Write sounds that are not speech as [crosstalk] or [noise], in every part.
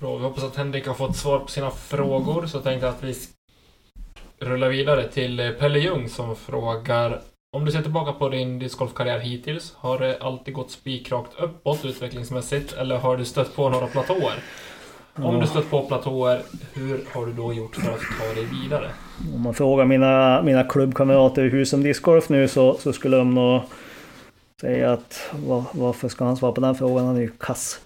Bra, vi hoppas att Henrik har fått svar på sina frågor. Så jag tänkte att vi rullar vidare till eh, Pelle Ljung som frågar om du ser tillbaka på din discgolfkarriär hittills, har det alltid gått spikrakt uppåt utvecklingsmässigt eller har du stött på några platåer? Om du stött på platåer, hur har du då gjort för att ta dig vidare? Om man frågar mina, mina klubbkamrater i Husum Discgolf nu så, så skulle de nog säga att var, varför ska han svara på den frågan? Han är ju kass.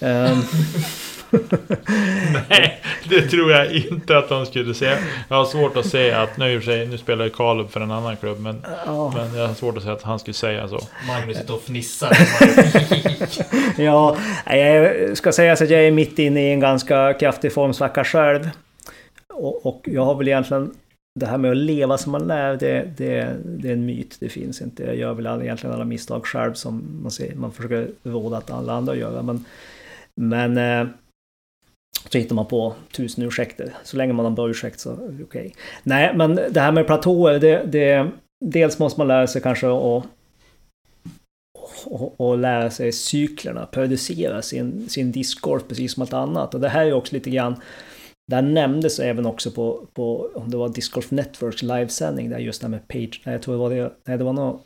Um, [laughs] [laughs] Nej, det tror jag inte att de skulle säga. Jag har svårt att se att, nu sig, nu spelar Kalub för en annan klubb, men, ja. men jag har svårt att säga att han skulle säga så. Magnus sitter och fnissar. [laughs] ja, jag ska säga så att jag är mitt inne i en ganska kraftig formsvacka själv. Och, och jag har väl egentligen det här med att leva som man lär, det, det, det är en myt. Det finns inte. Jag gör väl egentligen alla misstag själv som man, ser, man försöker råda att alla andra gör. Men, men eh, så hittar man på tusen ursäkter. Så länge man har en bra ursäkt så okej. Okay. Nej, men det här med platåer, det, det, dels måste man lära sig kanske att och, och lära sig cyklerna, producera sin, sin discgolf precis som allt annat. Och det här är också lite grann det här nämndes även också på, på om det var Discgolf Networks livesändning där just det här med page, nej jag tror det var det, nej det var nog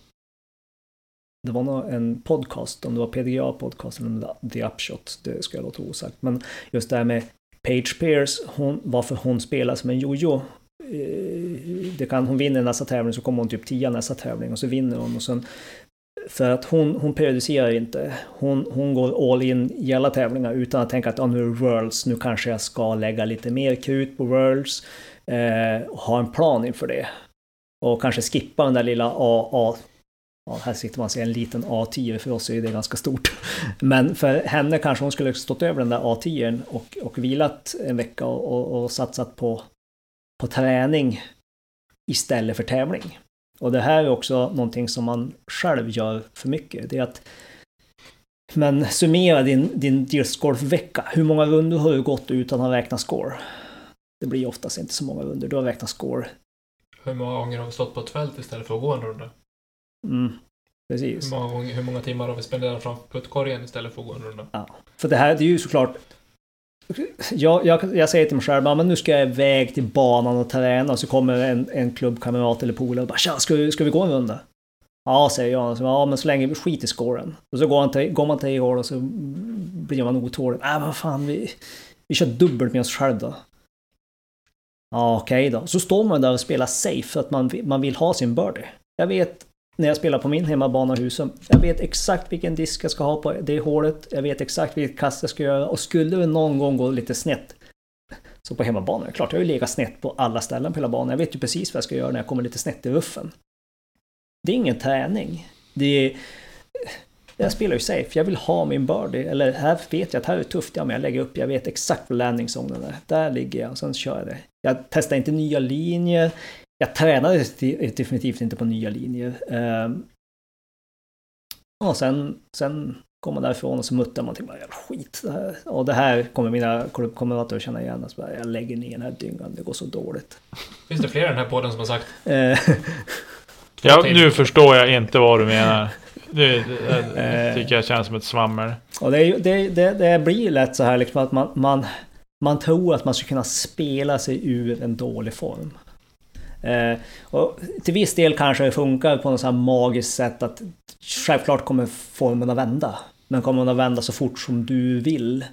det var nog en podcast, om det var PDGA podcast eller The Upshot, det ska jag låta osagt. Men just det här med Page Pierce, hon, varför hon spelar som en jojo. Eh, det kan, hon vinner nästa tävling så kommer hon typ tia nästa tävling och så vinner hon och sen för att hon, hon periodiserar inte. Hon, hon går all in i alla tävlingar utan att tänka att ah, nu är det Worlds, nu kanske jag ska lägga lite mer krut på Worlds. Eh, och ha en plan inför det. Och kanske skippa den där lilla AA Ja, här sitter man sig en liten A10, för oss är det ganska stort. [laughs] Men för henne kanske hon skulle stått över den där A10 och, och vilat en vecka och, och, och satsat på, på träning istället för tävling. Och det här är också någonting som man själv gör för mycket. Det är att men summera din, din discgolfvecka. Hur många runder har du gått utan att räkna score? Det blir oftast inte så många runder. Du har räknat score. Hur många gånger har vi stått på ett fält istället för att gå en runda? Mm, precis. Hur många, hur många timmar har vi spenderat framför puttkorgen istället för att gå en runda? Ja. För det här det är ju såklart jag, jag, jag säger till mig själv, men nu ska jag iväg till banan och träna och så kommer en, en klubbkamrat eller polare och bara Tja, ska, vi, ska vi gå en runda? Ja, säger jag. Så, ja, men så länge vi skiter i scoren. Och så går, han till, går man till hål och så blir man otålig. Nej, äh, vad fan, vi, vi kör dubbelt med oss själva då. Ja, okej okay då. Så står man där och spelar safe för att man, man vill ha sin birdie. Jag vet när jag spelar på min hemmabana Husum. Jag vet exakt vilken disk jag ska ha på det hålet. Jag vet exakt vilket kast jag ska göra. Och skulle det någon gång gå lite snett så på hemmabanan, det är klart jag har ju legat snett på alla ställen på hela banan. Jag vet ju precis vad jag ska göra när jag kommer lite snett i ruffen. Det är ingen träning. Det är... Jag spelar ju safe, jag vill ha min birdie. Eller här vet jag att här är det tufft, ja men jag lägger upp, jag vet exakt var landningszonen är. Där ligger jag och sen kör jag det. Jag testar inte nya linjer, jag tränade definitivt inte på nya linjer. Ehm, och sen, sen kom man därifrån och så muttrar man till bara jävla skit. Det här. Och det här kommer mina kamrater att känna igen. Alltså, jag lägger ner den här dyngan, det går så dåligt. Finns det fler i den här podden som har sagt? Eh, [laughs] ja, nu förstår jag inte vad du menar. Nu det, tycker jag känns som ett svammel. Och det, det, det, det blir lätt så här liksom att man, man, man tror att man ska kunna spela sig ur en dålig form. Eh, och till viss del kanske det funkar på något så här magiskt sätt att självklart kommer formen att vända. Men kommer den att vända så fort som du vill.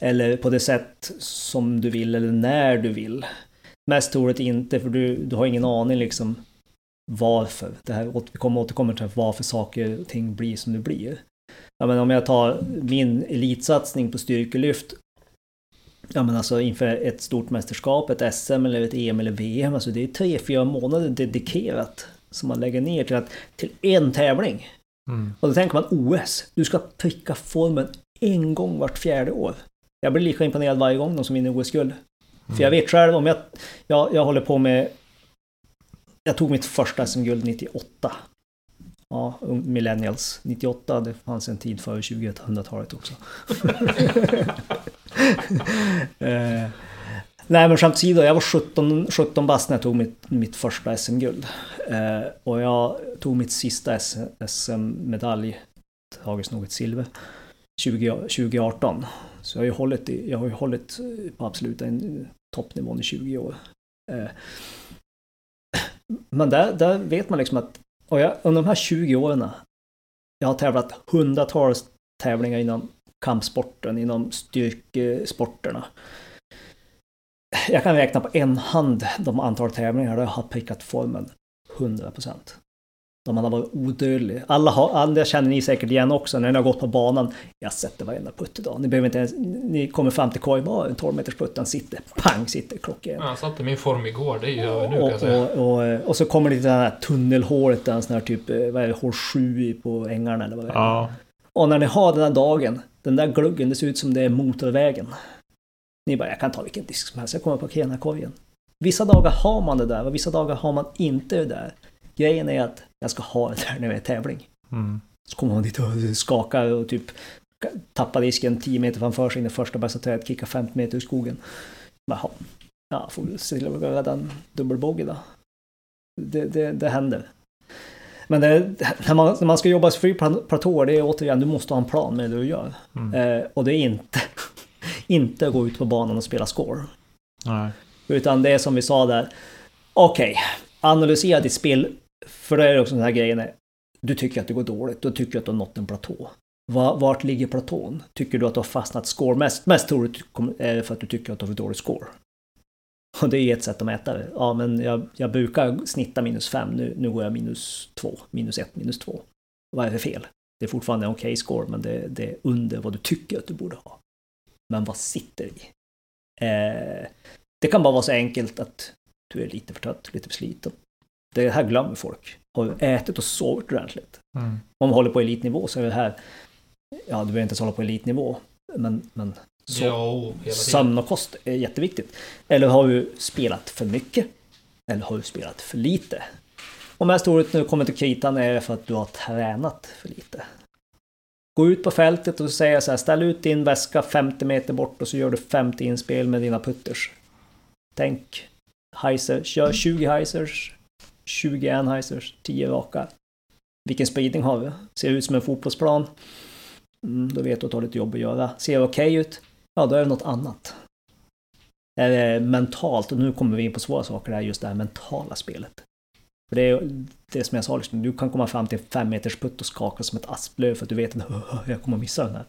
Eller på det sätt som du vill eller när du vill. Mest troligt inte för du, du har ingen aning liksom varför. Det här, vi kommer återkomma till varför saker och ting blir som det blir. Ja, men om jag tar min elitsatsning på styrkelyft Ja men alltså inför ett stort mästerskap, ett SM eller ett EM eller VM. Alltså det är tre, fyra månader dedikerat. Som man lägger ner till, att, till en tävling. Mm. Och då tänker man OS. Du ska pricka formen en gång vart fjärde år. Jag blir lika imponerad varje gång de som vinner OS-guld. Mm. För jag vet själv om jag, jag... Jag håller på med... Jag tog mitt första SM-guld 98. Ja, millennials. 98, det fanns en tid före 2000-talet också. [laughs] [laughs] [laughs] eh, nej men skämt åsido, jag var 17, 17 bast när jag tog mitt, mitt första SM-guld. Eh, och jag tog mitt sista SM-medalj, tragiskt nog ett silver, 20, 2018. Så jag har ju hållit, i, jag har ju hållit på absoluta toppnivån i 20 år. Eh, men där, där vet man liksom att och jag, under de här 20 åren jag har tävlat hundratals tävlingar inom kampsporten, inom styrkesporterna. Jag kan räkna på en hand de antal tävlingar där jag har prickat formen 100 procent. Man har varit odödlig. Alla, har, alla känner ni säkert igen också när ni har gått på banan. Jag sätter varenda putt idag. Ni behöver inte ens, Ni kommer fram till korgen, bara en 12 meters putt, sitter, pang sitter klockan. Jag satte min form igår, det gör jag nu och, kan jag och, och, och, så kommer det till det här tunnelhålet, en sån här typ, eh, vad är det, hål 7 på ängarna eller vad det är. Ja. Och när ni har den här dagen, den där gluggen, det ser ut som det är motorvägen. Ni bara, jag kan ta vilken disk som helst, jag kommer parkera den här korgen. Vissa dagar har man det där och vissa dagar har man inte det där. Grejen är att jag ska ha det där när det är tävling. Mm. Så kommer man dit och skakar och typ tappar disken 10 meter framför sig i första bästa trädet, kickar 50 meter ur skogen. Jaha, ja, får se till att rädda en dubbelbogey då. Det, det, det händer. Men det, när, man, när man ska jobba free platåer, det är återigen, du måste ha en plan med det du gör. Mm. Eh, och det är inte, [laughs] inte gå ut på banan och spela score. Nej. Utan det är som vi sa där, okej, okay, analysera ditt spel för det är också den här grejen. Du tycker att det går dåligt, du tycker att du har nått en platå. Vart ligger platån? Tycker du att du har fastnat score mest? Mest troligt är det för att du tycker att du har för dålig score. [laughs] Och det är ett sätt att mäta det. Ja, men jag, jag brukar snitta minus 5, nu, nu går jag minus 2, minus 1, minus 2. Vad är det fel? Det är fortfarande en okej okay score, men det, det, är under vad du tycker att du borde ha. Men vad sitter i? Eh, det kan bara vara så enkelt att du är lite för trött, lite för sliten. Det här glömmer folk. Har du ätit och sovit ordentligt? Mm. Om man håller på elitnivå så är det här... Ja, du behöver inte ens hålla på elitnivå. Men, men så, jo, sömn och kost är jätteviktigt. Eller har du spelat för mycket? Eller har du spelat för lite? Och mest troligt när du kommer till kritan är det för att du har tränat för lite. Gå ut på fältet och säga så här, ställ ut din väska 50 meter bort och så gör du 50 inspel med dina putters. Tänk heiser, kör 20 heisers, 20 anheisers, 10 raka. Vilken spridning har vi? Ser ut som en fotbollsplan. Mm, då vet du att du har lite jobb att göra. Ser okej okay ut? Ja, då är det något annat. Det mentalt, och nu kommer vi in på svåra saker, det är just det här mentala spelet. För det är det som jag sa, liksom, du kan komma fram till en fem meters putt och skaka som ett asplöv för att du vet att [laughs] jag kommer missa den här.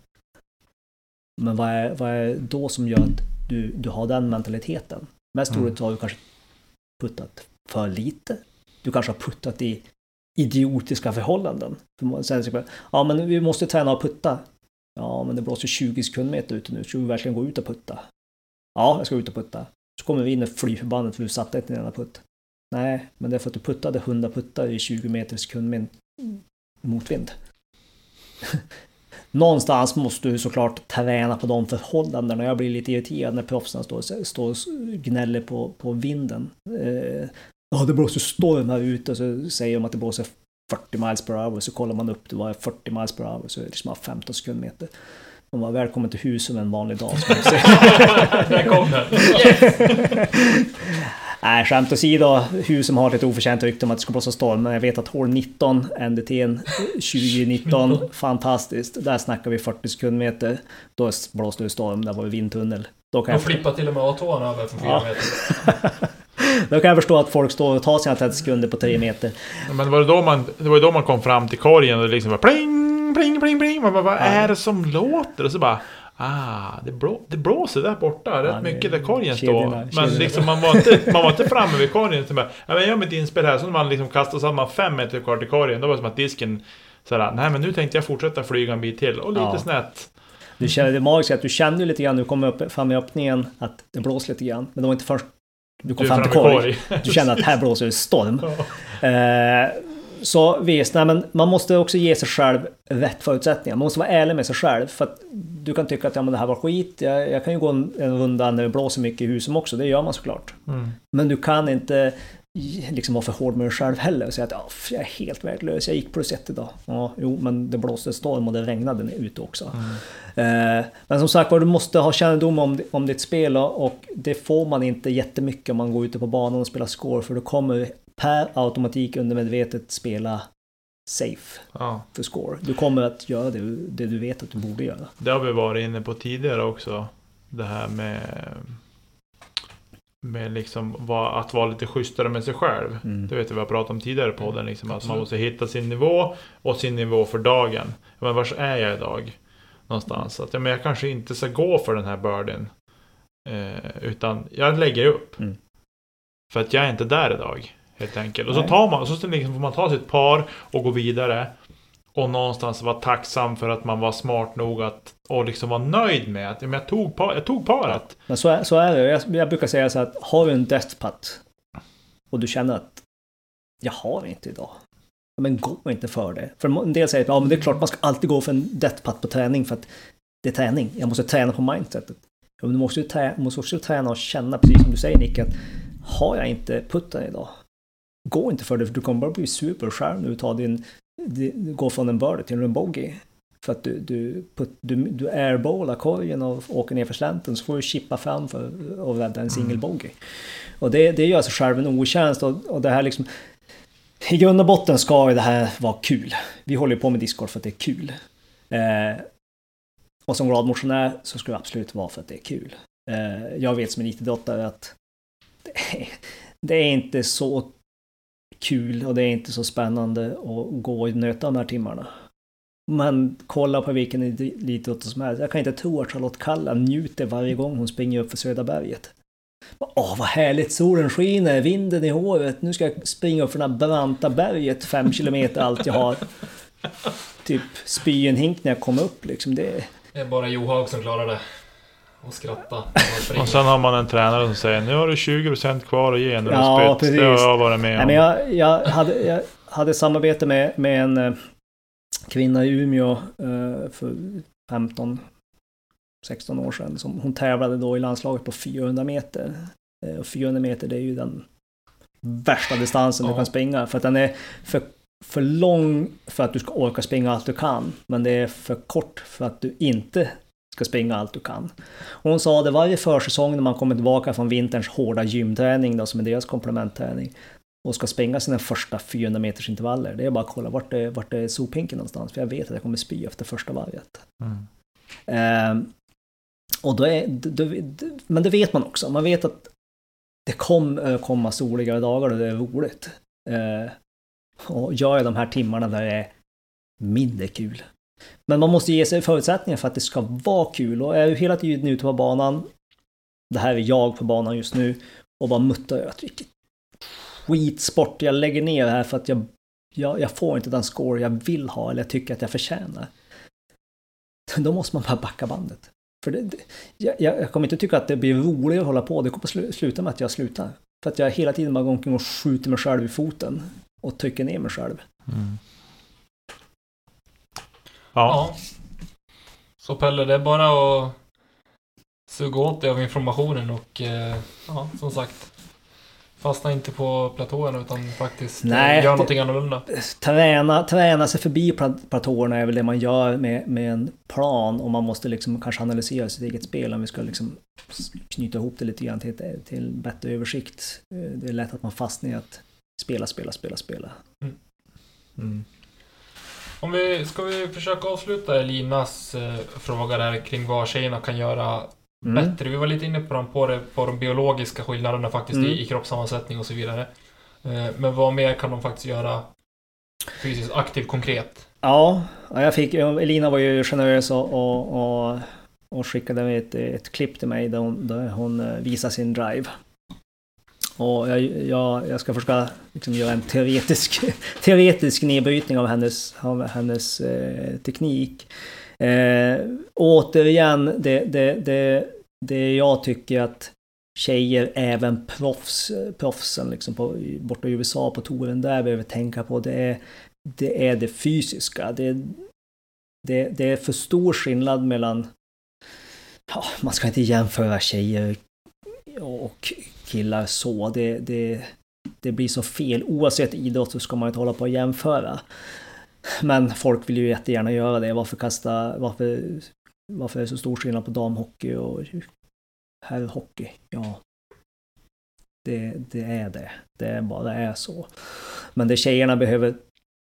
Men vad är, vad är då som gör att du, du har den mentaliteten? Mest mm. troligt har du kanske puttat för lite. Du kanske har puttat i idiotiska förhållanden. Ja, men vi måste träna att putta. Ja, men det blåser 20 sekundmeter ute nu. Ska vi verkligen gå ut och putta? Ja, jag ska ut och putta. Så kommer vi in och fly förbannat för du satte inte en enda putt. Nej, men det är för att du puttade 100 puttar i 20 meter sekund med motvind. [laughs] Någonstans måste du såklart träna på de förhållandena. Jag blir lite irriterad när proffsen står, står och gnäller på, på vinden. Eh, ja, det blåser storm här ute och så säger de att det blåser 40 miles per hour. Så kollar man upp, det var 40 miles per hour så är det liksom 15 sekundmeter. De var välkommen till huset en vanlig dag. [laughs] Där kom den! Yes! [laughs] Nej, skämt åsido. Husum har ett oförtjänt rykte om att det ska blåsa storm. Men jag vet att hål 19, NDT 2019, fantastiskt. Där snackar vi 40 sekundmeter. Då blåste det storm, där var det vindtunnel. Då kan De jag... flippar till och med A2 över för 4 ja. meter. [laughs] Då kan jag förstå att folk står och tar sina 30 sekunder på 3 meter. Men var det, då man, det var då man kom fram till korgen och det liksom var pling, pling, pling, pling. Man bara, vad är det som låter? Och så bara... Ah, det, blå, det blåser där borta rätt mycket där korgen står. Men liksom man var inte, man var inte framme vid korgen. Så bara, ja, men gör mitt inspel här. Så när man liksom kastade så man fem meter kvar till korgen. Då var det som att disken sådär, nej men nu tänkte jag fortsätta flyga en bit till. Och lite ja. snett. Du kände det magiska att du kände lite grann när du kom upp, fram i öppningen att det blåste lite grann. Men det var inte först du kom du fram till korg. Du kände att här blåser det storm. [laughs] Ja. Eh, så visst, nej, men man måste också ge sig själv rätt förutsättningar. Man måste vara ärlig med sig själv. För att du kan tycka att ja, men det här var skit. Jag, jag kan ju gå en, en runda när det blåser mycket i huset också. Det gör man såklart. Mm. Men du kan inte liksom vara för hård med dig själv heller och säga att ja, jag är helt värdelös, jag gick plus ett idag. Ja, jo, men det blåste storm och det regnade ute också. Mm. Eh, men som sagt var, du måste ha kännedom om, om ditt spel och det får man inte jättemycket om man går ute på banan och spelar score för då kommer per automatik undermedvetet spela safe Ja. för score. Du kommer att göra det, det du vet att du borde göra. Det har vi varit inne på tidigare också. Det här med... Med liksom vad- att vara lite schysstare med sig själv. Mm. Det vet vi vi har pratat om tidigare på podden. Liksom, att man måste hitta sin nivå och sin nivå för dagen. Men var är jag idag? Någonstans. Att, ja, men jag kanske inte ska gå för den här birdien. Eh, utan jag lägger upp. Mm. För att jag är inte där idag. Helt enkelt. Och så Nej. tar man, så liksom får man ta sitt par och gå vidare. Och någonstans vara tacksam för att man var smart nog att och liksom vara nöjd med att jag, tog par, jag tog paret. Men så är, så är det. Jag, jag brukar säga så att har du en death putt och du känner att jag har inte idag. Men gå inte för det. För en del säger att ja, men det är klart man ska alltid gå för en death putt på träning för att det är träning. Jag måste träna på mindsetet. Ja, men du måste ju trä, måste också träna och känna, precis som du säger Nick, att har jag inte putten idag, gå inte för det för du kommer bara bli superskärm när du tar din, går från en birdie till en bogey. För att du, du, put, du, du airballar korgen och åker ner för slänten så får du chippa fram för att rädda en single bogey. Och det, det gör sig själv en otjänst och, och det här liksom... I grund och botten ska ju det här vara kul. Vi håller på med Discord för att det är kul. Eh, och som glad motionär så ska det absolut vara för att det är kul. Eh, jag vet som en IT-idrottare att det [laughs] är, det är inte så kul och det är inte så spännande att gå och nöta de här timmarna. Men kolla på vilken elitidrott som helst. Jag kan inte tro att Charlotte Kalla njuter varje gång hon springer upp för Södra berget. Åh, vad härligt! Solen skiner, vinden i håret. Nu ska jag springa upp för det här branta berget fem kilometer allt jag har. Typ spy en hink när jag kommer upp liksom. Det, Det är bara Johaug som klarar det. Och skratta. Och sen har man en tränare som säger nu har du 20% kvar att ge när du Ja, spytt. Det har precis. jag varit med Nej, om. men jag, jag, hade, jag hade samarbete med, med en eh, kvinna i Umeå eh, för 15 16 år sedan. Som, hon tävlade då i landslaget på 400 meter. Eh, och 400 meter det är ju den värsta distansen du Ja. kan springa. För att den är för, för lång för att du ska orka springa allt du kan. Men det är för kort för att du inte ska springa allt du kan. Och Hon sa det varje försäsong när man kommer tillbaka från vinterns hårda gymträning då, som är deras komplementträning och ska springa sina första 400 meters intervaller. Det är bara att kolla vart är, vart är sophinken någonstans. För jag vet att jag kommer spy efter första varvet. Mm. Ehm, och då är, då, då, men det vet man också. Man vet att det kommer komma soligare dagar och det är roligt. Ehm, och gör jag de här timmarna där det är mindre kul. Men man måste ge sig förutsättningar för att det ska vara kul. Och är du hela tiden ute på banan, det här är jag på banan just nu, och bara muttrar över att vilket skitsport jag lägger ner här för att jag, jag, jag får inte den score jag vill ha eller jag tycker att jag förtjänar. [laughs] Då måste man bara backa bandet. För det, det, jag, jag kommer inte tycka att det blir roligare att hålla på. Det kommer sluta med att jag slutar. För att jag hela tiden bara går omkring och skjuter mig själv i foten. Och trycker ner mig själv. Mm. Ja. Så Pelle, det är bara att suga åt dig av informationen och eh, ja, som sagt. Fastna inte på platån utan faktiskt eh, Nej, gör någonting annorlunda. Träna, träna sig förbi pla- platåerna är väl det man gör med, med en plan. Och man måste liksom kanske analysera sitt eget spel om vi ska liksom knyta ihop det lite grann till, till bättre översikt. Eh, Det är lätt att man fastnar i att spela, spela, spela, spela. Mm. Om vi, ska vi försöka avsluta Elinas eh, fråga där kring vad tjejerna kan göra Mm. bättre. Vi var lite inne på, dem, på, det, på de biologiska skillnaderna faktiskt Mm. i, i kroppssammansättning och så vidare. Eh, men vad mer kan de faktiskt göra fysiskt aktivt konkret? Ja, ja, jag fick, Elina var ju generös och, och, och, och skickade ett, ett klipp till mig där hon, där hon eh, visar sin drive. Och jag, jag, jag ska försöka liksom göra en teoretisk, [laughs] teoretisk nedbrytning av hennes, av hennes eh, teknik. Eh, återigen, det, det, det, det jag tycker att tjejer, även proffs, proffsen liksom på, borta i USA på touren där behöver tänka på det är det är det fysiska. Det, det, det är för stor skillnad mellan... Ja, man ska inte jämföra tjejer och killar så. Det, det, det blir så fel. Oavsett idrott så ska man inte hålla på och jämföra. Men folk vill ju jättegärna göra det. Varför kasta... Varför, varför är det så stor skillnad på damhockey och herrhockey? Ja, det, det är det. Det bara är så. Men det tjejerna behöver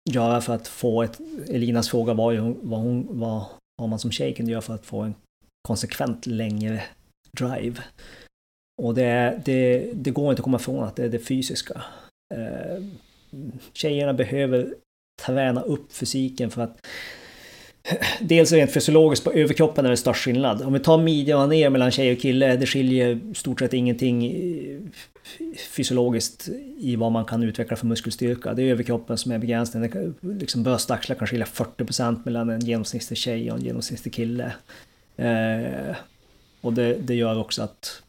göra för att få ett... Elinas fråga var ju vad, hon, vad, vad man som tjej kunde göra för att få en konsekvent längre drive. Och det, det, det går inte att komma ifrån att det är det fysiska. Eh, tjejerna behöver träna upp fysiken för att [clears throat] Dels rent fysiologiskt på överkroppen är det störst skillnad. Om vi tar midjan ner mellan tjej och kille, det skiljer stort sett ingenting fysiologiskt i vad man kan utveckla för muskelstyrka. Det är överkroppen som är begränsningen. Liksom axlar kan skilja 40% mellan en genomsnittlig tjej och en genomsnittlig kille. Eh, och det, det, gör också att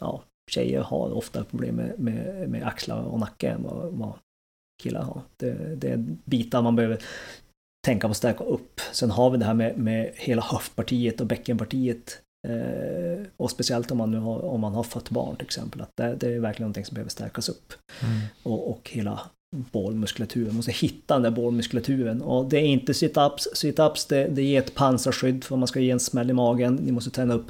ja, tjejer har ofta problem med, med, med axlar och nacke än vad, vad killar har. Det, det är bitar man behöver tänka på att stärka upp. Sen har vi det här med, med hela höftpartiet och bäckenpartiet. Eh, och speciellt om man, nu har, om man har fött barn till exempel. Att det, det är verkligen någonting som behöver stärkas upp. Mm. Och, och hela bålmuskulaturen. Man måste hitta den där bålmuskulaturen. Och det är inte sit-ups. Sit-ups det, det ger ett pansarskydd för om man ska ge en smäll i magen. Ni måste träna upp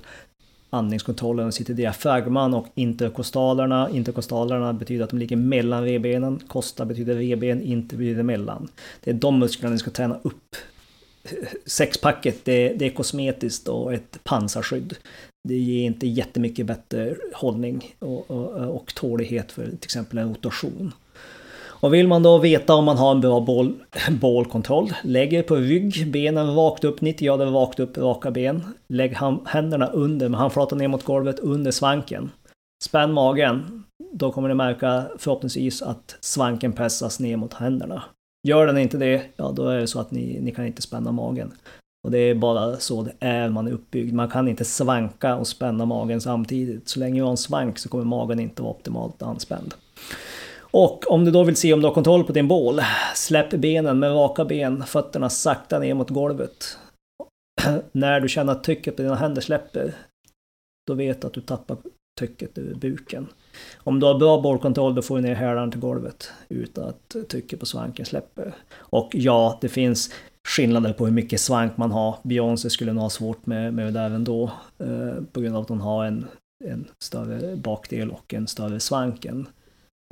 andningskontrollen sitter diafragman och interkostalerna. Interkostalerna betyder att de ligger mellan revbenen. Kosta betyder revben, inte betyder mellan. Det är de musklerna ni ska träna upp. Sexpacket, det, det är kosmetiskt och ett pansarskydd. Det ger inte jättemycket bättre hållning och, och, och tålighet för till exempel en rotation. Och vill man då veta om man har en bra boll, bollkontroll, lägg er på rygg, benen rakt upp, 90 grader rakt upp, raka ben. Lägg händerna under med handflatan ner mot golvet, under svanken. Spänn magen. Då kommer ni märka förhoppningsvis att svanken pressas ner mot händerna. Gör den inte det, ja då är det så att ni, ni kan inte spänna magen. Och det är bara så det är man är uppbyggd. Man kan inte svanka och spänna magen samtidigt. Så länge du har en svank så kommer magen inte vara optimalt anspänd. Och om du då vill se om du har kontroll på din bål, släpp benen med raka ben, fötterna sakta ner mot golvet. [clears throat] När du känner att trycket på dina händer släpper, då vet du att du tappar trycket ur buken. Om du har bra bålkontroll, då får du ner hälarna till golvet utan att trycket på svanken släpper. Och ja, det finns skillnader på hur mycket svank man har. Beyoncé skulle nog ha svårt med, med det där ändå. Eh, på grund av att hon har en, en större bakdel och en större svank än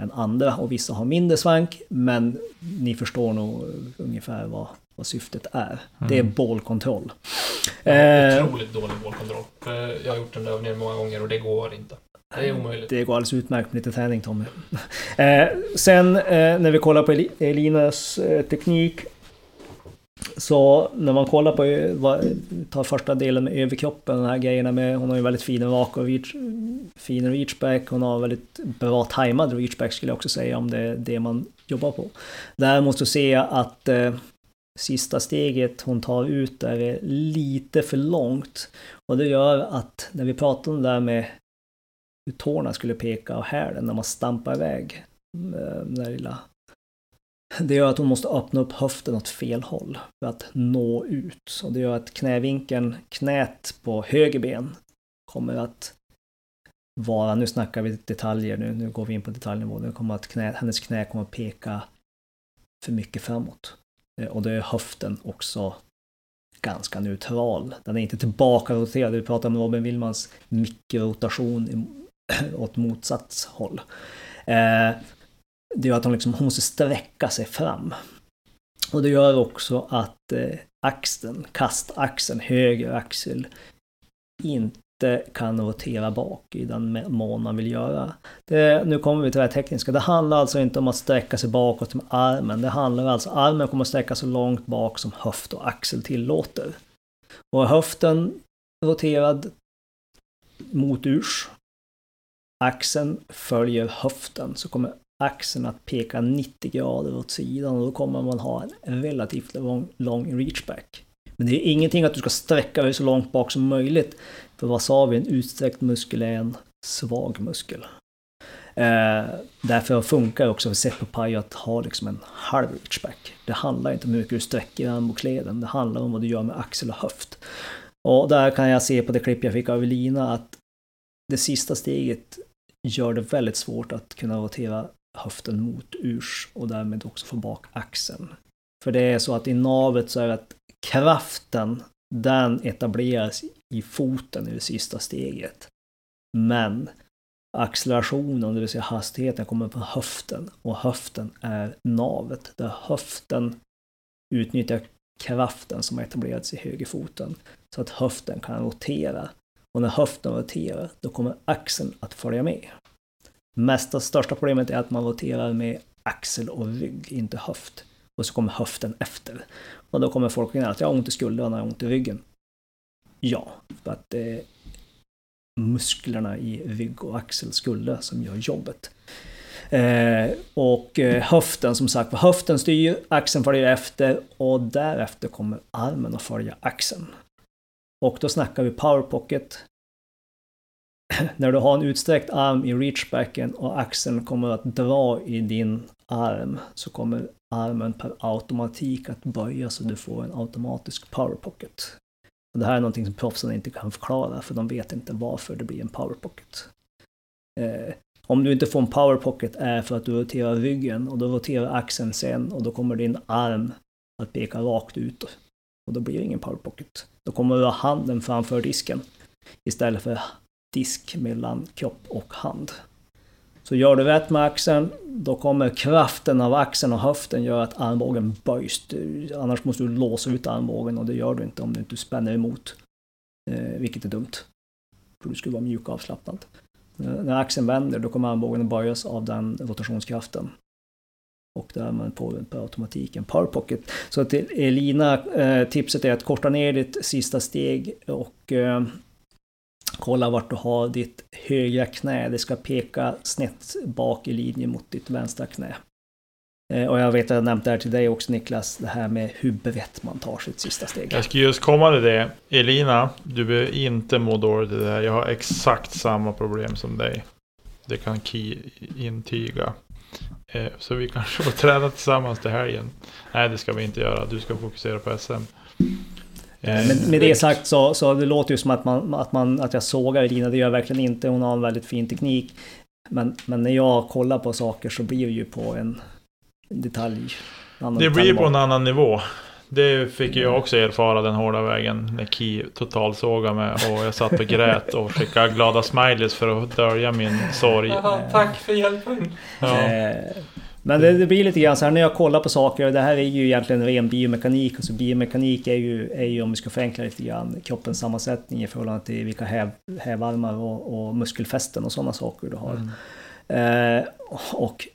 än andra och vissa har mindre svank. Men ni förstår nog ungefär vad, vad syftet är. Mm. Det är bollkontroll. Ja, eh, otroligt dålig bollkontroll. Jag har gjort den övningen många gånger och det går inte. Det är omöjligt. Det går alldeles utmärkt med lite träning Tommy. [laughs] Eh, sen eh, när vi kollar på Elinas teknik så när man kollar på, tar första delen med överkroppen, de här grejerna med, hon har ju väldigt fin rak och reach, fin reachback, hon har väldigt bra tajmad reachback skulle jag också säga om det är det man jobbar på. Däremot så ser jag att eh, sista steget hon tar ut där är lite för långt. Och det gör att när vi pratar om det där med hur tårna skulle peka och hälen när man stampar iväg, eh, den där lilla det gör att hon måste öppna upp höften åt fel håll för att nå ut. Och det gör att knävinkeln, knät på höger ben, kommer att vara, nu snackar vi detaljer, nu, nu går vi in på detaljnivå, nu kommer att knä, hennes knä kommer att peka för mycket framåt. Eh, och då är höften också ganska neutral. Den är inte tillbaka-roterad. Vi pratar om Robin Willmans mikrorotation [clears throat] åt motsatt håll. Eh, det gör att hon, liksom, hon måste sträcka sig fram. Och det gör också att eh, axeln, kastaxeln, höger axel, inte kan rotera bak i den mån man vill göra. Det, nu kommer vi till det här tekniska. Det handlar alltså inte om att sträcka sig bakåt med armen. Det handlar alltså, armen kommer att sträcka så långt bak som höft och axel tillåter. Och höften roterad mot urs. Axeln följer höften så kommer axeln att peka 90 grader åt sidan och då kommer man ha en relativt lång, lång reachback. Men det är ingenting att du ska sträcka dig så långt bak som möjligt. För vad sa vi? En utsträckt muskel är en svag muskel. Eh, därför funkar också för Seppo Pai att ha liksom en halv reachback. Det handlar inte om hur mycket du sträcker armbågsleden. Det handlar om vad du gör med axel och höft. Och där kan jag se på det klipp jag fick av Elina att det sista steget gör det väldigt svårt att kunna rotera höften mot urs och därmed också få bak axeln. För det är så att i navet så är det att kraften, den etableras i foten i det sista steget. Men accelerationen, det vill säga hastigheten, kommer från höften. Och höften är navet, där höften utnyttjar kraften som har etablerats i högerfoten. Så att höften kan rotera. Och när höften roterar, då kommer axeln att följa med. Mesta, största problemet är att man roterar med axel och rygg, inte höft. Och så kommer höften efter. Och då kommer folk in att jag har ont i skuldran jag har ont i ryggen. Ja, för att det är musklerna i rygg och axelskulder som gör jobbet. Eh, och eh, höften som sagt, höften styr, axeln följer efter och därefter kommer armen att följa axeln. Och då snackar vi power pocket. [clears throat] När du har en utsträckt arm i reachbacken och axeln kommer att dra i din arm så kommer armen per automatik att böja så du får en automatisk power pocket. Och det här är någonting som proffsen inte kan förklara för de vet inte varför det blir en power pocket. Eh, om du inte får en power pocket är för att du roterar ryggen och då roterar axeln sen och då kommer din arm att peka rakt ut. Och då blir det ingen power pocket. Då kommer du ha handen framför disken istället för disk mellan kropp och hand. Så gör du rätt med axeln, då kommer kraften av axeln och höften göra att armbågen böjs. Annars måste du låsa ut armbågen och det gör du inte om du inte spänner emot. Eh, vilket är dumt. För du skulle vara mjuk och avslappnad. Eh, när axeln vänder då kommer armbågen att böjas av den rotationskraften. Och därmed på, på automatik en power pocket. Så till Elina, eh, tipset är att korta ner ditt sista steg och eh, kolla vart du har ditt högra knä. Det ska peka snett bak i linje mot ditt vänstra knä. Eh, och jag vet att jag nämnt det här till dig också Niklas, det här med hur brett man tar sitt sista steg. Jag ska just komma till det. Elina, du behöver inte må dåligt i det här. Jag har exakt samma problem som dig. Det kan Ki intyga. Eh, så vi kanske får träna tillsammans till helgen. Nej, det ska vi inte göra. Du ska fokusera på SM. Eh, Men med det sagt så, så det låter ju som att, man, att, man, att jag sågar Elina. Det gör jag verkligen inte. Hon har en väldigt fin teknik. Men, men när jag kollar på saker så blir det ju på en detalj. Det blir på en annan nivå. Det fick jag också erfara den hårda vägen när Ki totalsågade mig och jag satt och grät och skickade glada smileys för att dölja min sorg. Jaha, tack för hjälpen. Ja. Men det, det, blir lite grann så här när jag kollar på saker, det här är ju egentligen ren biomekanik. Alltså biomekanik är ju, är ju om vi ska förenkla lite grann, kroppens sammansättning i förhållande till vilka häv, hävarmar och, och muskelfästen och sådana saker du har. Mm. Eh, och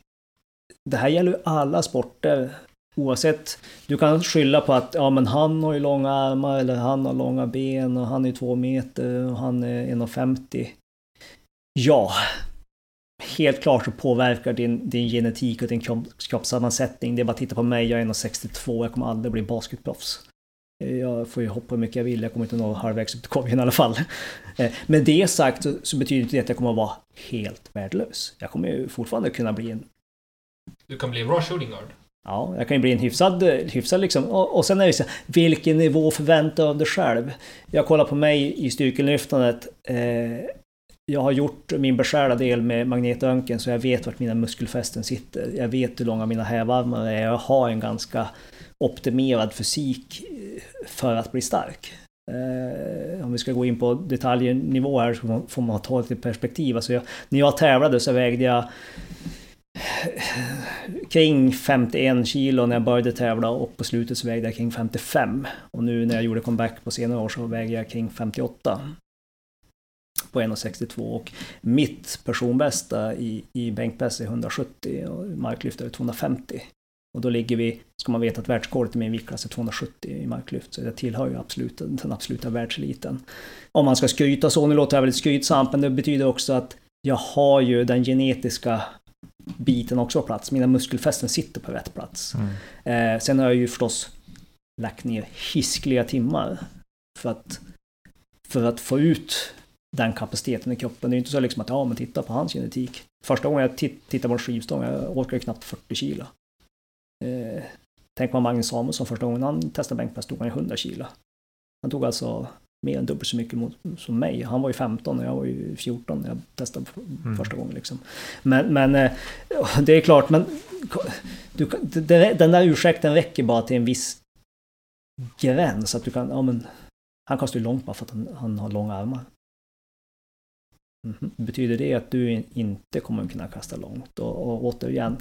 det här gäller ju alla sporter. Oavsett, du kan skylla på att ja men han har ju långa armar eller han har långa ben och han är två meter och han är 1,50. Ja, helt klart så påverkar din, din genetik och din kroppssammansättning. Det är bara att titta på mig, jag är 1,62, jag kommer aldrig bli basketproffs. Jag får ju hoppa hur mycket jag vill, jag kommer inte nå halvvägs upp till korgen i alla fall. Eh, med det sagt så, så betyder inte det att jag kommer att vara helt värdelös. Jag kommer ju fortfarande kunna bli en du kan bli en bra shooting guard. Ja, jag kan ju bli en hyfsad, hyfsad liksom. Och, och sen är det så vilken nivå förväntar du av dig själv? Jag kollar på mig i styrkelyftandet. Eh, jag har gjort min beskärda del med magnetröntgen så jag vet vart mina muskelfästen sitter. Jag vet hur långa mina hävarmar är. Jag har en ganska optimerad fysik eh, för att bli stark. Eh, om vi ska gå in på detaljnivå här så får man ta lite perspektiv. Alltså jag, när jag tävlade så vägde jag eh, kring 51 kilo när jag började tävla och på slutet så vägde jag kring 55. Och nu när jag gjorde comeback på senare år så väger jag kring 58. På 1,62 och mitt personbästa i, i bänkpress är 170 och marklyft är 250. Och då ligger vi, ska man veta att världsrekordet i min viktklass är 270 i marklyft, så jag tillhör ju absolut den absoluta världseliten. Om man ska skryta så, nu låter jag väldigt skrytsamt, men det betyder också att jag har ju den genetiska biten också på plats. Mina muskelfästen sitter på rätt plats. Mm. Eh, sen har jag ju förstås lagt ner hiskliga timmar för att, för att få ut den kapaciteten i kroppen. Det är inte så liksom att ja, men titta på hans genetik. Första gången jag tittade på en skivstång, jag orkade knappt 40 kilo. Eh, tänk på Magnus Samuelsson, första gången han testade bänkpress tog han 100 kilo. Han tog alltså mer än dubbelt så mycket mot, som mig. Han var ju 15 och jag var ju 14 när jag testade mm. första gången. Liksom. Men, men eh, [laughs] det är klart, men du, den där ursäkten räcker bara till en viss gräns. Att du kan, ja men, han kastar ju långt bara för att han, han har långa armar. Mhm. Betyder det att du inte kommer kunna kasta långt? Och, och återigen,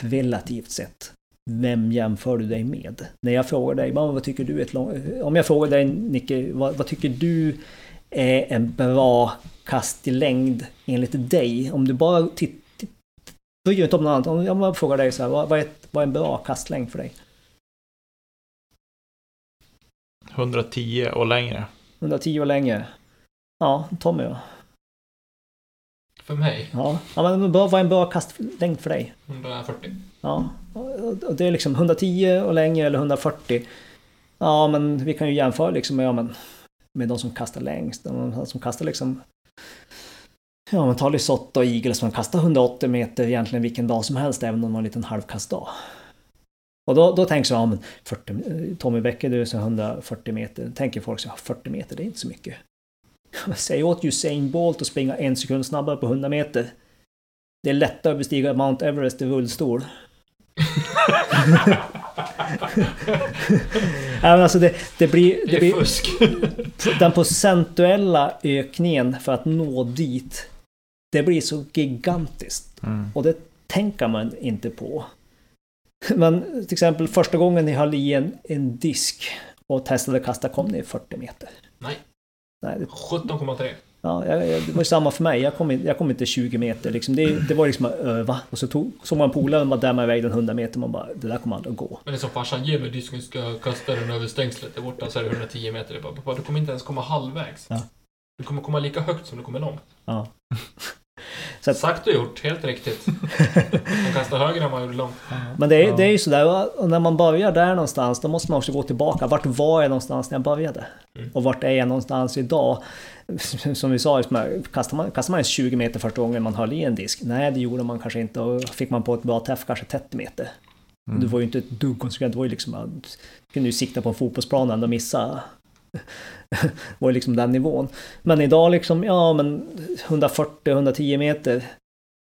relativt sett, vem jämför du dig med? När jag frågar dig, vad tycker du ett långt... Om jag frågar dig Nicke, vad, vad, tycker du är en bra kast i längd enligt dig? Om du bara tittar... Bryr dig inte om något annat. Om jag frågar dig så här, vad, vad, är, vad är en bra kastlängd för dig? 110 och längre. 110 och längre. Ja, Tommy då? För mig? Ja, ja men vad är en bra kastlängd för dig? 140. Ja, och det är liksom 110 och längre eller 140. Ja, men vi kan ju jämföra liksom med, ja, men, med de som kastar längst. De som kastar liksom... Ja, man tar Lisotte och Eagle som kastar 180 meter egentligen vilken dag som helst, även om de har en liten halvkastdag. Och då, då tänker jag, ja men 40, Tommy Bäcker du är 140 meter. Tänker folk så 40 meter, det är inte så mycket. Säg åt Usain Bolt att springa en sekund snabbare på 100 meter. Det är lättare att bestiga Mount Everest i rullstol. [laughs] ja, alltså det, det blir... Det, det blir, fusk. [laughs] den procentuella ökningen för att nå dit, det blir så gigantiskt. Mm. Och det tänker man inte på. Men till exempel första gången ni höll i en, en disk och testade att kasta kom ni 40 meter. Nej. Nej 17,3. Ja, det var ju samma för mig. Jag kom, jag kom inte 20 meter. Liksom. Det, det var liksom att öva. Och så tog, såg man polaren bara dämma iväg den 100 meter. Man bara, det där kommer aldrig att gå. Men det är som farsan, ge mig disken ska kasta den över stängslet där borta så är det 110 meter. Jag bara, pappa, du kommer inte ens komma halvvägs. Ja. Du kommer komma lika högt som du kommer långt. Ja. [laughs] Så att, Sagt och gjort, helt riktigt. [laughs] Man kastar högre än man gjorde långt. Men det är, det är ju sådär, när man börjar där någonstans, då måste man också gå tillbaka. Vart var jag någonstans när jag började? Mm. Och vart är jag någonstans idag? [laughs] Som vi sa, kastar man, kastar man 20 meter första gången man höll i en disk? Nej, det gjorde man kanske inte. Och fick man på ett bra träff kanske 30 meter. Mm. Du var ju inte ett dugg konsekvent. Var ju liksom, du kunde ju sikta på en fotbollsplan och missa [laughs] var ju liksom den nivån. Men idag liksom, ja men 140-110 meter.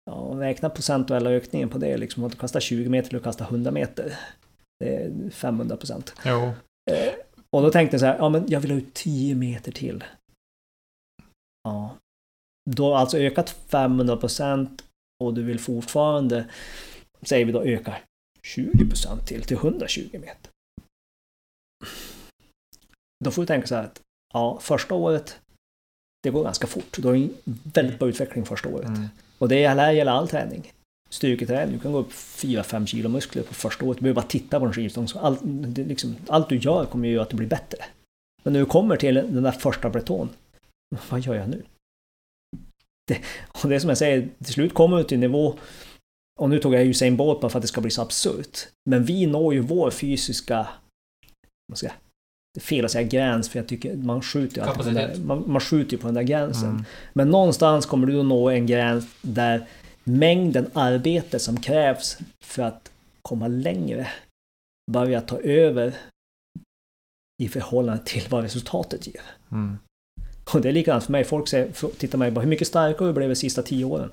Ja, räkna procentuella ökningen på det liksom. Att du kastar 20 meter eller kasta 100 meter. Det är 500 procent. Eh, och då tänkte jag så här, ja men jag vill ha ut 10 meter till. Ja. Du har alltså ökat 500 procent och du vill fortfarande, säger vi då, öka 20 procent till, till 120 meter. Då får du tänka så här att ja, första året, det går ganska fort. Du har en väldigt bra utveckling första året. Mm. Och det gäller all träning. Styrketräning, du kan gå upp 4-5 kilo muskler på första året. Du behöver bara titta på en skivstång. Allt, liksom, allt du gör kommer ju göra att du blir bättre. Men när du kommer till den där första breton, vad gör jag nu? Det, och det är som jag säger, till slut kommer du till nivå och nu tog jag Usain Bolt bara för att det ska bli så absurt. Men vi når ju vår fysiska vad ska jag, det är fel att säga gräns för jag tycker man skjuter ju på den där, man, man skjuter på den där gränsen. Mm. Men någonstans kommer du att nå en gräns där mängden arbete som krävs för att komma längre börjar ta över i förhållande till vad resultatet ger. Mm. Och det är likadant för mig. Folk säger, tittar mig bara, hur mycket starkare du blev de sista tio åren?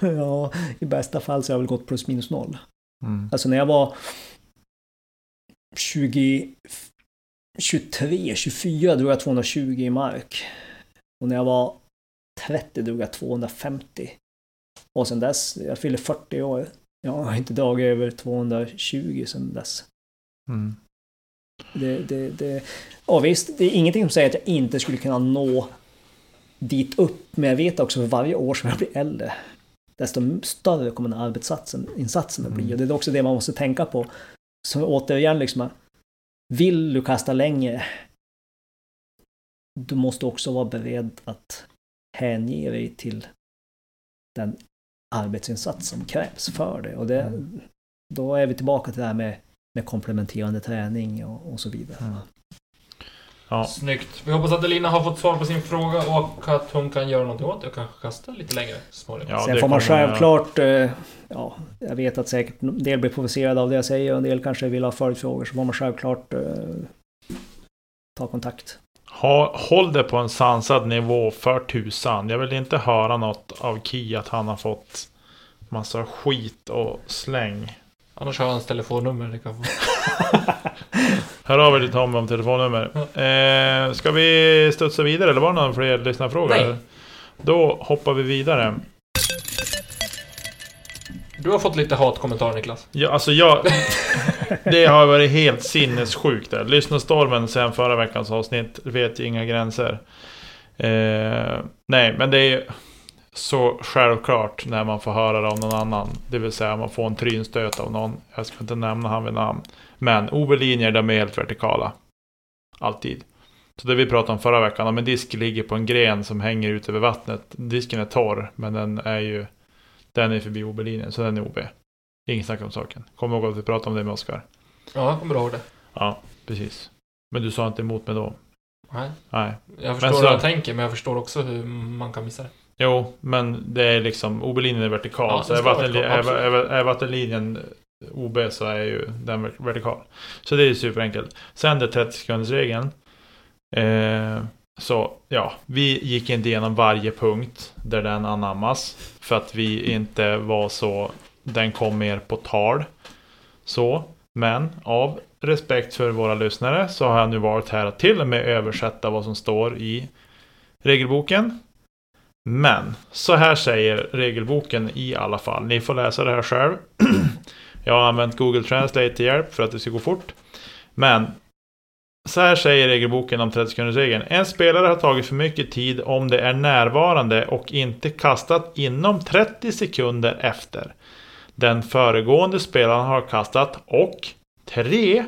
[laughs] ja, i bästa fall så har jag väl gått plus minus noll. Mm. Alltså när jag var 20, 23, 24 drog jag 220 i mark. Och när jag var 30 drog jag 250. Och sen dess, jag fyller 40 år. Jag har inte dragit över 220 sen dess. Mm. Det, det, det, och visst, det är ingenting som säger att jag inte skulle kunna nå dit upp. Men jag vet också för varje år som jag blir äldre, desto större kommer den arbetsinsatsen insatsen att bli. Mm. Och det är också det man måste tänka på. Så återigen liksom, vill du kasta längre, du måste också vara beredd att hänge dig till den arbetsinsats som krävs för det. Och det, mm. då är vi tillbaka till det här med, med komplementerande träning och, och så vidare. Ja. Snyggt. Vi hoppas att Elina har fått svar på sin fråga och att hon kan göra någonting åt det och kanske kasta lite längre småningom. Ja, Sen får man självklart... Jag... Ja, jag vet att säkert en del blir provocerade av det jag säger och en del kanske vill ha följdfrågor. Så får man självklart eh, ta kontakt. Ha, håll det på en sansad nivå för tusan. Jag vill inte höra något av Ki att han har fått massa skit och släng. Annars har hans telefonnummer. Det kan få. [laughs] Hör av er till Tom om telefonnummer. Eh, ska vi studsa vidare eller var det någon fler lyssnarfrågor? Nej. Då hoppar vi vidare. Du har fått lite hatkommentarer Niklas. Ja, alltså jag... [laughs] det har varit helt sinnessjukt där. Lyssnarstormen sen förra veckans avsnitt vet inga gränser. Eh, nej, men det är så självklart när man får höra det av någon annan. Det vill säga man får en trynstöt av någon. Jag ska inte nämna han vid namn. Men OB-linjer, de är helt vertikala. Alltid. Så det vi pratade om förra veckan, om en disk ligger på en gren som hänger ut över vattnet. Disken är torr, men den är ju... Den är förbi OB-linjen, så den är OB. Inget snack om saken. Kommer ihåg att vi pratade om det med Oskar. Ja, jag kommer ihåg det. Ja, precis. Men du sa inte emot mig då? Nej. Nej. Jag förstår så- hur jag tänker, men jag förstår också hur man kan missa det. Jo, men det är liksom OB-linjen är vertikal. Ja, så det är, vara är, är, är vattenlinjen OB så är ju den vertikal. Så det är ju superenkelt. Sen det 30 sekunders regeln. Eh, så ja, vi gick inte igenom varje punkt där den anammas. För att vi inte var så, den kom mer på tal. Så, men av respekt för våra lyssnare så har jag nu varit här att till och med översätta vad som står i regelboken. Men så här säger regelboken i alla fall. Ni får läsa det här själv. [clears throat] Jag har använt Google Translate till hjälp för att det ska gå fort. Men så här säger regelboken om 30 sekundersregeln. En spelare har tagit för mycket tid om det är närvarande och inte kastat inom 30 sekunder efter. Den föregående spelaren har kastat och 3.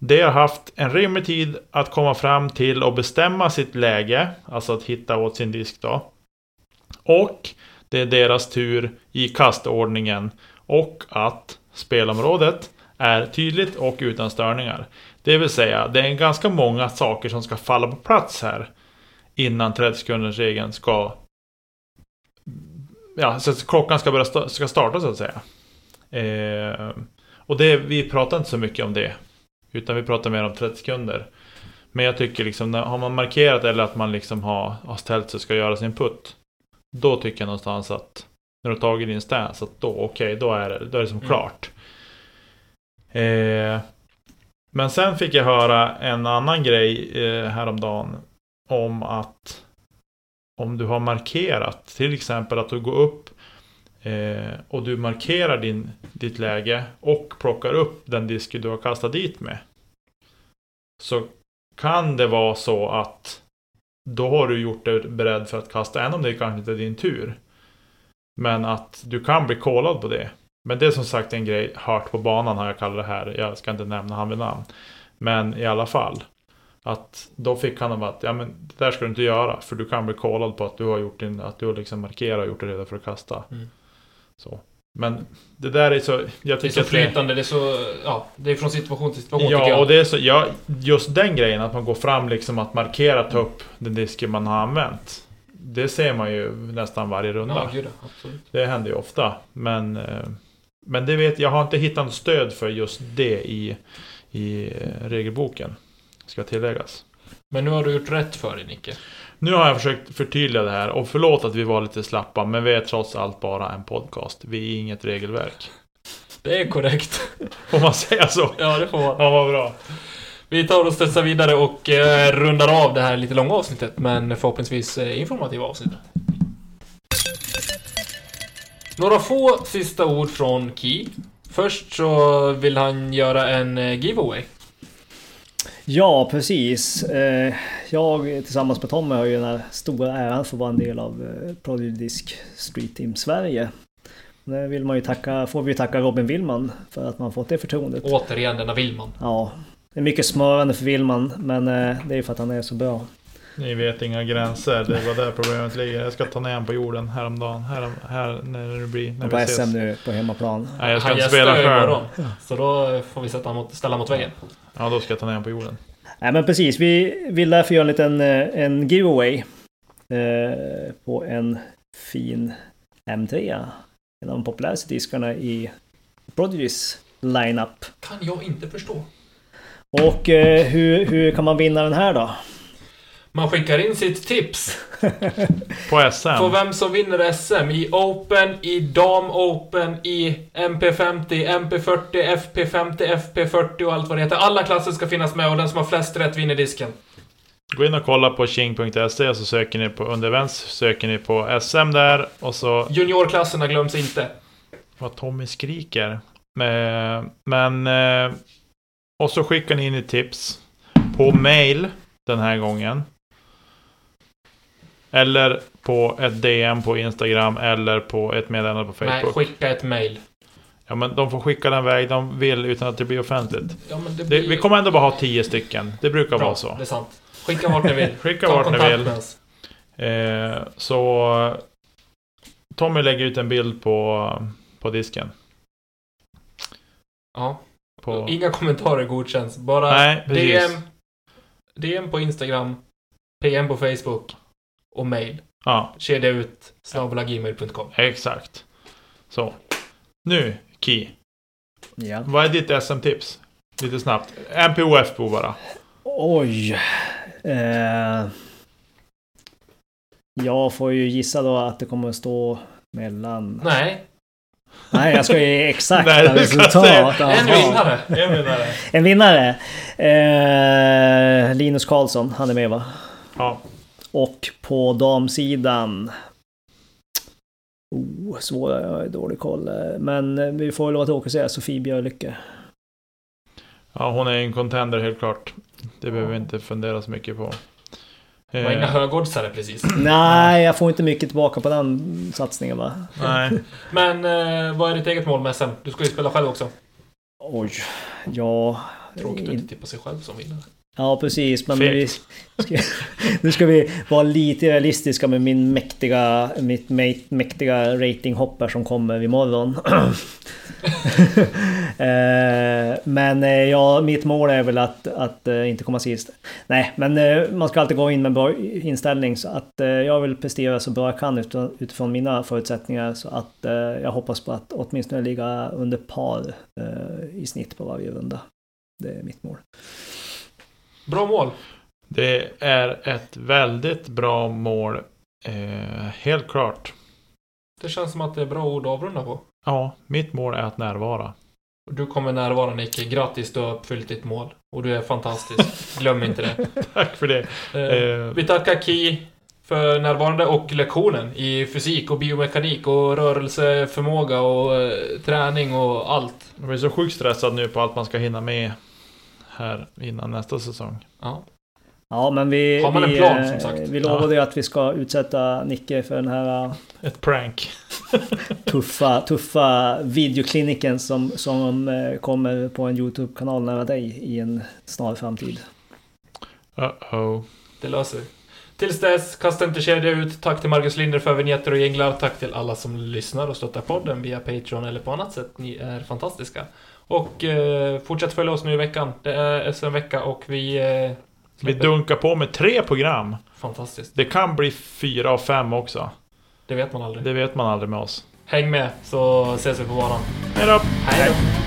De har haft en rimlig tid att komma fram till och bestämma sitt läge, alltså att hitta åt sin disk då. Och det är deras tur i kastordningen och att spelområdet är tydligt och utan störningar. Det vill säga, det är ganska många saker som ska falla på plats här innan 30 sekunders regeln ska Ja, så att klockan ska börja sta- ska starta så att säga. Eh, och det, vi pratar inte så mycket om det. Utan vi pratar mer om 30 sekunder. Men jag tycker liksom, när, har man markerat eller att man liksom har, har ställt sig och ska göra sin putt. Då tycker jag någonstans att när du har tagit din stance, att då okej, då är det, då är det som Mm. klart. Eh, men sen fick jag höra en annan grej eh, häromdagen. Om att om du har markerat, till exempel att du går upp eh, och du markerar din, ditt läge och plockar upp den disk du har kastat dit med. Så kan det vara så att då har du gjort dig beredd för att kasta, även om det kanske inte är din tur. Men att du kan bli callad på det. Men det är som sagt en grej, hört på banan har jag kallat det här. Jag ska inte nämna han vid namn. Men i alla fall. Att då fick han att, ja men det där ska du inte göra. För du kan bli callad på att du har gjort din, att du har liksom markerat och gjort det redan för att kasta. Mm. Så. Men det där är så, jag Det är tycker så att det, flytande, det är så... Ja, det är från situation till situation tycker Ja, jag. och det är så, ja, just den grejen att man går fram liksom att markera, ta upp den disken man har använt. Det ser man ju nästan varje runda. Ja. Det händer ju ofta. Men, eh, men det vet jag har inte hittat något stöd för just det i, i eh, regelboken. Ska tilläggas. Men nu har du gjort rätt för dig, Nicke. Nu har jag försökt förtydliga det här och förlåt att vi var lite slappa men vi är trots allt bara en podcast. Vi är inget regelverk. Det är korrekt. Får man säga så? Ja, det får man. Ja, vad bra. Vi tar och studsar vidare och eh, rundar av det här lite långa avsnittet, men förhoppningsvis eh, informativa avsnittet. Några få sista ord från Key. Först så vill han göra en eh, giveaway. Ja, precis. Eh, Jag tillsammans med Tommy har ju den här stora äran för att vara en del av eh, Prodigy Disc Street Team Sverige. Det vill man ju tacka, får vi tacka Robin Willman för att man fått det förtroendet. Återigen denna Willman. Ja, det är mycket smörande för Willman, men eh, det är ju för att han är så bra. Ni vet inga gränser. Det var där problemet ligger. Jag ska ta ner honom på jorden häromdagen. Här, här när det blir. När på vi ses. SM nu på hemmaplan. Nej, jag ska Han inte spela själv. imorgon. Så då får vi sätta mot, ställa mot väggen. Ja, då ska jag ta ner honom på jorden. Nej men precis, vi vill därför göra en liten eh, en giveaway. Eh, på en fin M3. En av de populäraste diskarna i Prodigys lineup. Kan jag inte förstå. Och eh, hur, hur kan man vinna den här då? Man skickar in sitt tips [laughs] På SM. på vem som vinner SM i Open, i Dam Open, i MP50, MP40, FP50, FP40 och allt vad det heter. Alla klasser ska finnas med och den som har flest rätt vinner disken. Gå in och kolla på king.se och så söker ni på under söker ni på SM där och så Juniorklasserna glöms inte. vad Tommy skriker. Men, men eh, och så skickar ni in ett tips på mail den här gången. Eller på ett DM på Instagram eller på ett meddelande på Nej, Facebook. skicka ett mail. Ja men de får skicka den väg de vill utan att det blir offentligt. Ja, det Det, blir... vi kommer ändå bara ha tio stycken. Det brukar Bra, vara så. Det är sant. Skicka vart ni vill. [laughs] Skicka Ta vart ni vill. Eh, så Tommy lägger ut en bild på, på disken. Ja. På, Inga kommentarer godkänns. Bara Nej. DM, DM på Instagram, PM på Facebook och mail. Ja, Kedja ut snabelagmail.com. exakt. Så. Nu, Ki. Ja. Vad är ditt SM-tips? Lite snabbt. MPOF på bara. Oj. Eh, jag får ju gissa då att det kommer att stå mellan... Nej, Nej, jag ska ge exakta Nej, resultat. säga en vinnare. En vinnare. En vinnare. Eh, Linus Karlsson, han är med va? Ja. Och på damsidan... Oh, svåra, jag har dålig koll. Men vi får väl låta Åke säga Sofie Björlycke. ja, hon är en contender helt klart. Det behöver vi inte fundera så mycket på. Det var inga Eh, högoddsare precis. [clears throat] Nej, jag får inte mycket tillbaka på den satsningen va? nej. [laughs] Men eh, vad är ditt eget mål med SM? Du ska ju spela själv också. Oj, ja... Tråkigt att inte tippa sig själv som vinnare. Ja, precis. Men vi, ska, [laughs] nu ska vi vara lite realistiska med min mäktiga, mitt mä- mäktiga ratinghopp här som kommer imorgon. [laughs] Eh, men eh, ja, mitt mål är väl att, att eh, inte komma sist. Nej, men man ska alltid gå in med en bra inställning. Så att jag vill prestera så bra jag kan utifrån, mina förutsättningar. Så att jag hoppas på att åtminstone ligga under par i snitt på varje runda. Det är mitt mål. Bra mål. Det är ett väldigt bra mål. Eh, helt klart. Det känns som att det är bra ord att avrunda på. Ja, mitt mål är att närvara. Du kommer närvara Nicke. Grattis, du har uppfyllt ditt mål. Och du är fantastisk. Glöm inte det. [laughs] Tack för det. Eh, Eh, vi tackar Ki för närvarande och lektionen i fysik och biomekanik och rörelseförmåga och eh, träning och allt. jag blir så sjukt stressad nu på allt man ska hinna med här innan nästa säsong. Ja. Ja, men vi... Har man en vi, plan, eh, som sagt? Vi lovade ju att vi ska utsätta Nicke för den här eh, Ett prank. [laughs] tuffa, tuffa videokliniken som, som eh, kommer på en YouTube-kanal nära dig i en snar framtid. Uh-oh. Det löser. Tills dess, kasta inte kedja ut. Tack till Marcus Linder för vignetter och jinglar. Tack till alla som lyssnar och stöttar podden via Patreon eller på annat sätt. Ni är fantastiska. Och eh, fortsätt följa oss nu i veckan. Det är SM-vecka och vi... Eh, Vi dunkar på med tre program. Fantastiskt. Det kan bli fyra och fem också. Det vet man aldrig. Det vet man aldrig med oss. Häng med så ses vi på banan. Hej då! Hej då!